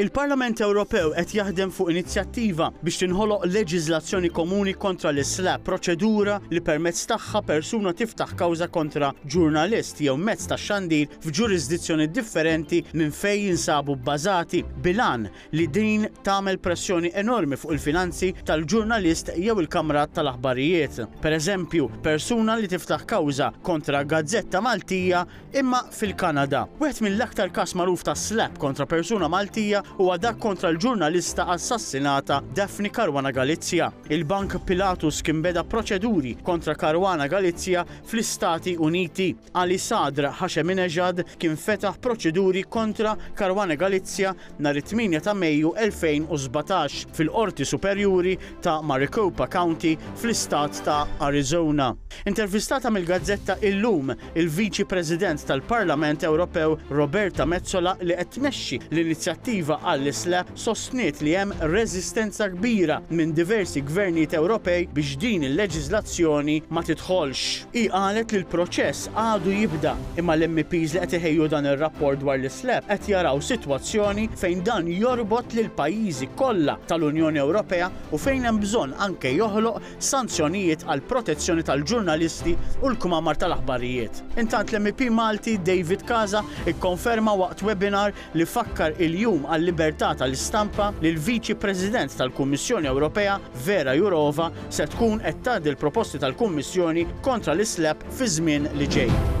Il-Parlament Ewropew qed jaħdem fuq inizjattiva biex tinħoloq leġiżlazzjoni komuni kontra l-islap, proċedura li permezz tagħha persuna tiftaħ kawża kontra ġurnalist jew mezz tax-xandir f'ġurisdizzjoni differenti minn fejn jinsabu bbażati, bil-għan li din tagħmel pressjoni enormi fuq il-finanzi tal-ġurnalist jew il-kamrat tal-aħbarijiet. Pereżempju, persuna li tiftaħ kawża kontra gazzetta Maltija Imma fil-Kanada, wieħed mill-aktar każ magħruf ta' slap kontra persuna Maltija huwa dak kontra l-ġurnalista assassinata Daphne Caruana Galizia. Il-Bank Pilatus kien beda proċeduri kontra Caruana Galizia fl-Istati Uniti. Ali Sadr Hasheminejad kien fetaħ proċeduri kontra Caruana Galizia nhar it-8 ta' Mejju 2017 fil-Qorti Superjuri ta' Maricopa County fl-Istat ta' Arizona. Intervistata mill-gazzetta illum, il-Viċi President tal-Parlament Ewropew Roberta Metsola li qed tmexxi l-inizjattiva għall-islab sostniet li hemm reżistenza kbira minn diversi gvernijiet Ewropej biex din il-leġiżlazzjoni ma tidħolx. Hi qalet li l-proċess għadu jibda imma l-MEPs li qed iħejju dan ir-rapport dwar l-islab qed jaraw sitwazzjoni fejn dan jorbot lill-pajjiżi kollha tal-Unjoni Ewropea u fejn hemm bżonn anke joħloq sanzjonijiet għall-protezzjoni tal-ġurnalisti u l-kmamar tal-aħbarijiet. Intant l-MEP Malti David Casa kkonferma waqt webinar li fakkar il-Jum għal-Libertà tal-Istampa li l-Viċi President tal-Kummissjoni Ewropea Vera Jourova se tkun qed tgħaddi l-proposti tal-Kummissjoni kontra l-islep fiż-żmien li ġej.